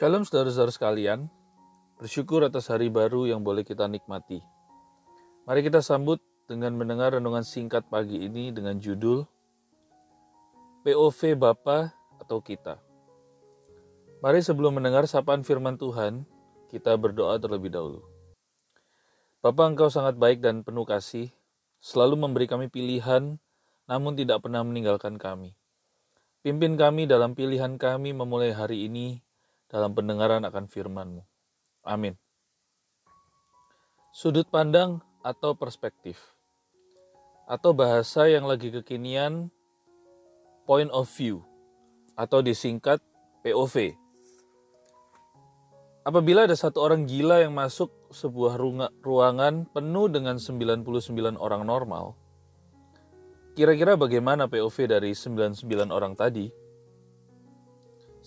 Shalom saudara-saudara sekalian, bersyukur atas hari baru yang boleh kita nikmati. Mari kita sambut dengan mendengar renungan singkat pagi ini dengan judul POV Bapa atau kita. Mari sebelum mendengar sapaan firman Tuhan, kita berdoa terlebih dahulu. Bapa engkau sangat baik dan penuh kasih, selalu memberi kami pilihan, namun tidak pernah meninggalkan kami. Pimpin kami dalam pilihan kami memulai hari ini dalam pendengaran akan firman-Mu. Amin. Sudut pandang atau perspektif. Atau bahasa yang lagi kekinian, point of view. Atau disingkat POV. Apabila ada satu orang gila yang masuk sebuah ruangan penuh dengan 99 orang normal, kira-kira bagaimana POV dari 99 orang tadi?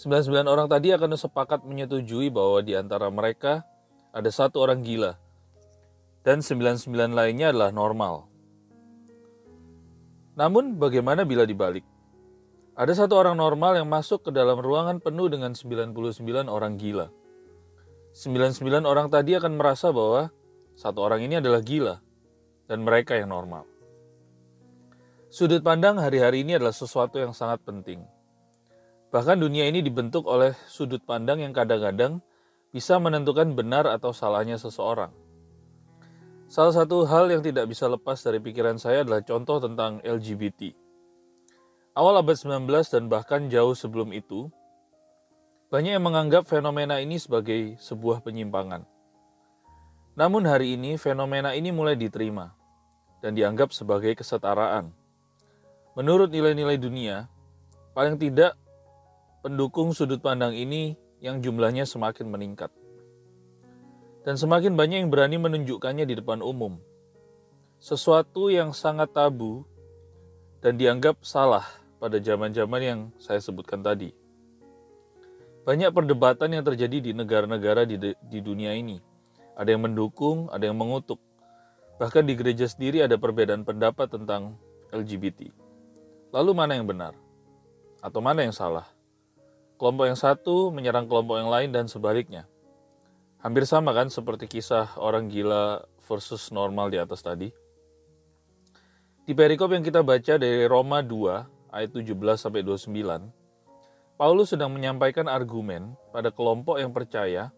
99 orang tadi akan sepakat menyetujui bahwa di antara mereka ada satu orang gila dan 99 lainnya adalah normal. Namun bagaimana bila dibalik? Ada satu orang normal yang masuk ke dalam ruangan penuh dengan 99 orang gila. 99 orang tadi akan merasa bahwa satu orang ini adalah gila dan mereka yang normal. Sudut pandang hari-hari ini adalah sesuatu yang sangat penting. Bahkan dunia ini dibentuk oleh sudut pandang yang kadang-kadang bisa menentukan benar atau salahnya seseorang. Salah satu hal yang tidak bisa lepas dari pikiran saya adalah contoh tentang LGBT. Awal abad 19 dan bahkan jauh sebelum itu, banyak yang menganggap fenomena ini sebagai sebuah penyimpangan. Namun hari ini fenomena ini mulai diterima dan dianggap sebagai kesetaraan. Menurut nilai-nilai dunia, paling tidak pendukung sudut pandang ini yang jumlahnya semakin meningkat. Dan semakin banyak yang berani menunjukkannya di depan umum. Sesuatu yang sangat tabu dan dianggap salah pada zaman-zaman yang saya sebutkan tadi. Banyak perdebatan yang terjadi di negara-negara di, di dunia ini. Ada yang mendukung, ada yang mengutuk. Bahkan di gereja sendiri ada perbedaan pendapat tentang LGBT. Lalu mana yang benar? Atau mana yang salah? Kelompok yang satu menyerang kelompok yang lain dan sebaliknya. Hampir sama kan seperti kisah orang gila versus normal di atas tadi. Di perikop yang kita baca dari Roma 2 ayat 17 sampai 29, Paulus sedang menyampaikan argumen pada kelompok yang percaya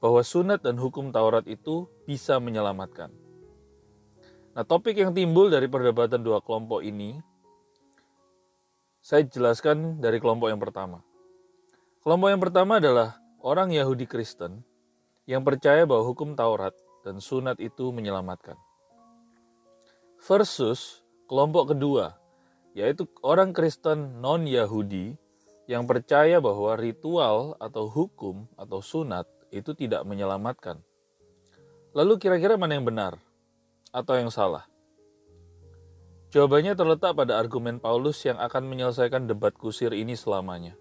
bahwa sunat dan hukum Taurat itu bisa menyelamatkan. Nah, topik yang timbul dari perdebatan dua kelompok ini saya jelaskan dari kelompok yang pertama. Kelompok yang pertama adalah orang Yahudi Kristen yang percaya bahwa hukum Taurat dan sunat itu menyelamatkan. Versus kelompok kedua, yaitu orang Kristen non-Yahudi yang percaya bahwa ritual atau hukum atau sunat itu tidak menyelamatkan. Lalu kira-kira mana yang benar atau yang salah? Jawabannya terletak pada argumen Paulus yang akan menyelesaikan debat kusir ini selamanya.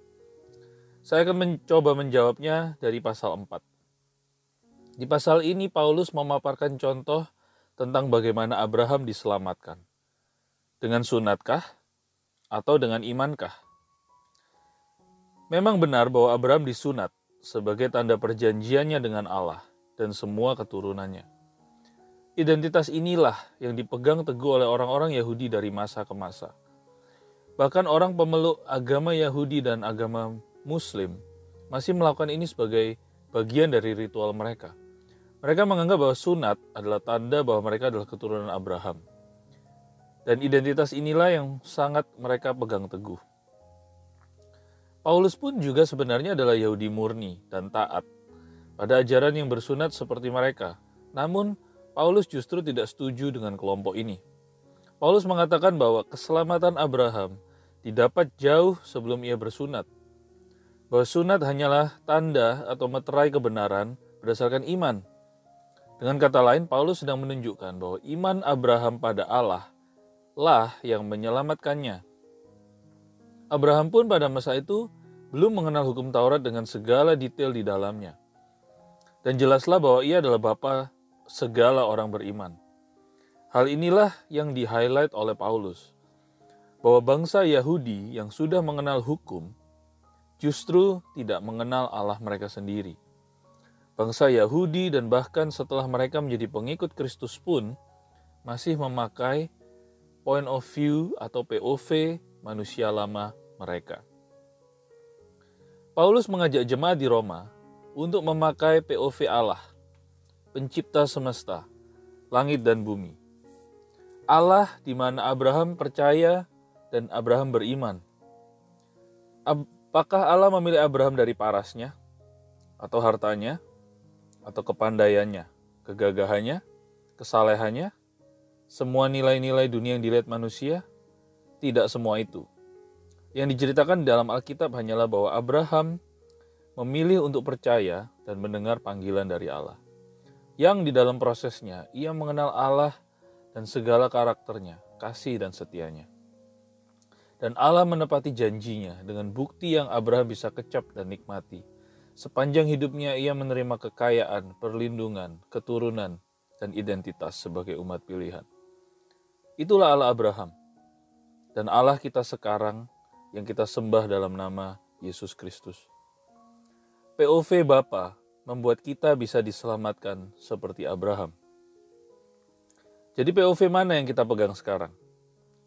Saya akan mencoba menjawabnya dari pasal 4. Di pasal ini Paulus memaparkan contoh tentang bagaimana Abraham diselamatkan. Dengan sunatkah atau dengan imankah? Memang benar bahwa Abraham disunat sebagai tanda perjanjiannya dengan Allah dan semua keturunannya. Identitas inilah yang dipegang teguh oleh orang-orang Yahudi dari masa ke masa. Bahkan orang pemeluk agama Yahudi dan agama Muslim masih melakukan ini sebagai bagian dari ritual mereka. Mereka menganggap bahwa sunat adalah tanda bahwa mereka adalah keturunan Abraham. Dan identitas inilah yang sangat mereka pegang teguh. Paulus pun juga sebenarnya adalah Yahudi murni dan taat pada ajaran yang bersunat seperti mereka. Namun, Paulus justru tidak setuju dengan kelompok ini. Paulus mengatakan bahwa keselamatan Abraham didapat jauh sebelum ia bersunat bahwa sunat hanyalah tanda atau meterai kebenaran berdasarkan iman. Dengan kata lain, Paulus sedang menunjukkan bahwa iman Abraham pada Allah lah yang menyelamatkannya. Abraham pun pada masa itu belum mengenal hukum Taurat dengan segala detail di dalamnya. Dan jelaslah bahwa ia adalah bapa segala orang beriman. Hal inilah yang di-highlight oleh Paulus. Bahwa bangsa Yahudi yang sudah mengenal hukum justru tidak mengenal Allah mereka sendiri. Bangsa Yahudi dan bahkan setelah mereka menjadi pengikut Kristus pun masih memakai point of view atau POV manusia lama mereka. Paulus mengajak jemaat di Roma untuk memakai POV Allah, pencipta semesta, langit dan bumi. Allah di mana Abraham percaya dan Abraham beriman. Apakah Allah memilih Abraham dari parasnya atau hartanya atau kepandaiannya, kegagahannya, kesalehannya, semua nilai-nilai dunia yang dilihat manusia, tidak semua itu. Yang diceritakan dalam Alkitab hanyalah bahwa Abraham memilih untuk percaya dan mendengar panggilan dari Allah. Yang di dalam prosesnya, ia mengenal Allah dan segala karakternya, kasih dan setianya. Dan Allah menepati janjinya dengan bukti yang Abraham bisa kecap dan nikmati Sepanjang hidupnya ia menerima kekayaan, perlindungan, keturunan, dan identitas sebagai umat pilihan. Itulah Allah Abraham. Dan Allah kita sekarang yang kita sembah dalam nama Yesus Kristus. POV Bapa membuat kita bisa diselamatkan seperti Abraham. Jadi POV mana yang kita pegang sekarang?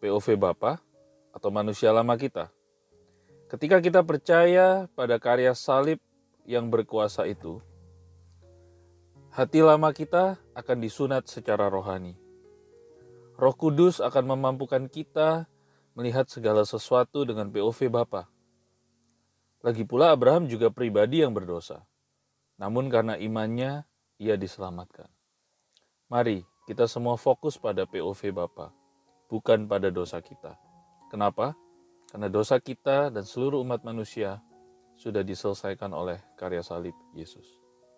POV Bapa atau manusia lama kita? Ketika kita percaya pada karya salib yang berkuasa itu, hati lama kita akan disunat secara rohani. Roh Kudus akan memampukan kita melihat segala sesuatu dengan POV Bapa. Lagi pula Abraham juga pribadi yang berdosa. Namun karena imannya ia diselamatkan. Mari kita semua fokus pada POV Bapa, bukan pada dosa kita. Kenapa? Karena dosa kita dan seluruh umat manusia sudah diselesaikan oleh karya salib Yesus.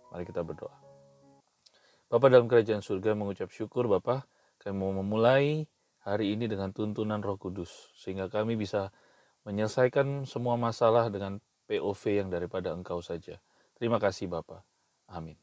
Mari kita berdoa. Bapak dalam kerajaan surga mengucap syukur Bapak, kami mau memulai hari ini dengan tuntunan roh kudus, sehingga kami bisa menyelesaikan semua masalah dengan POV yang daripada Engkau saja. Terima kasih Bapak. Amin.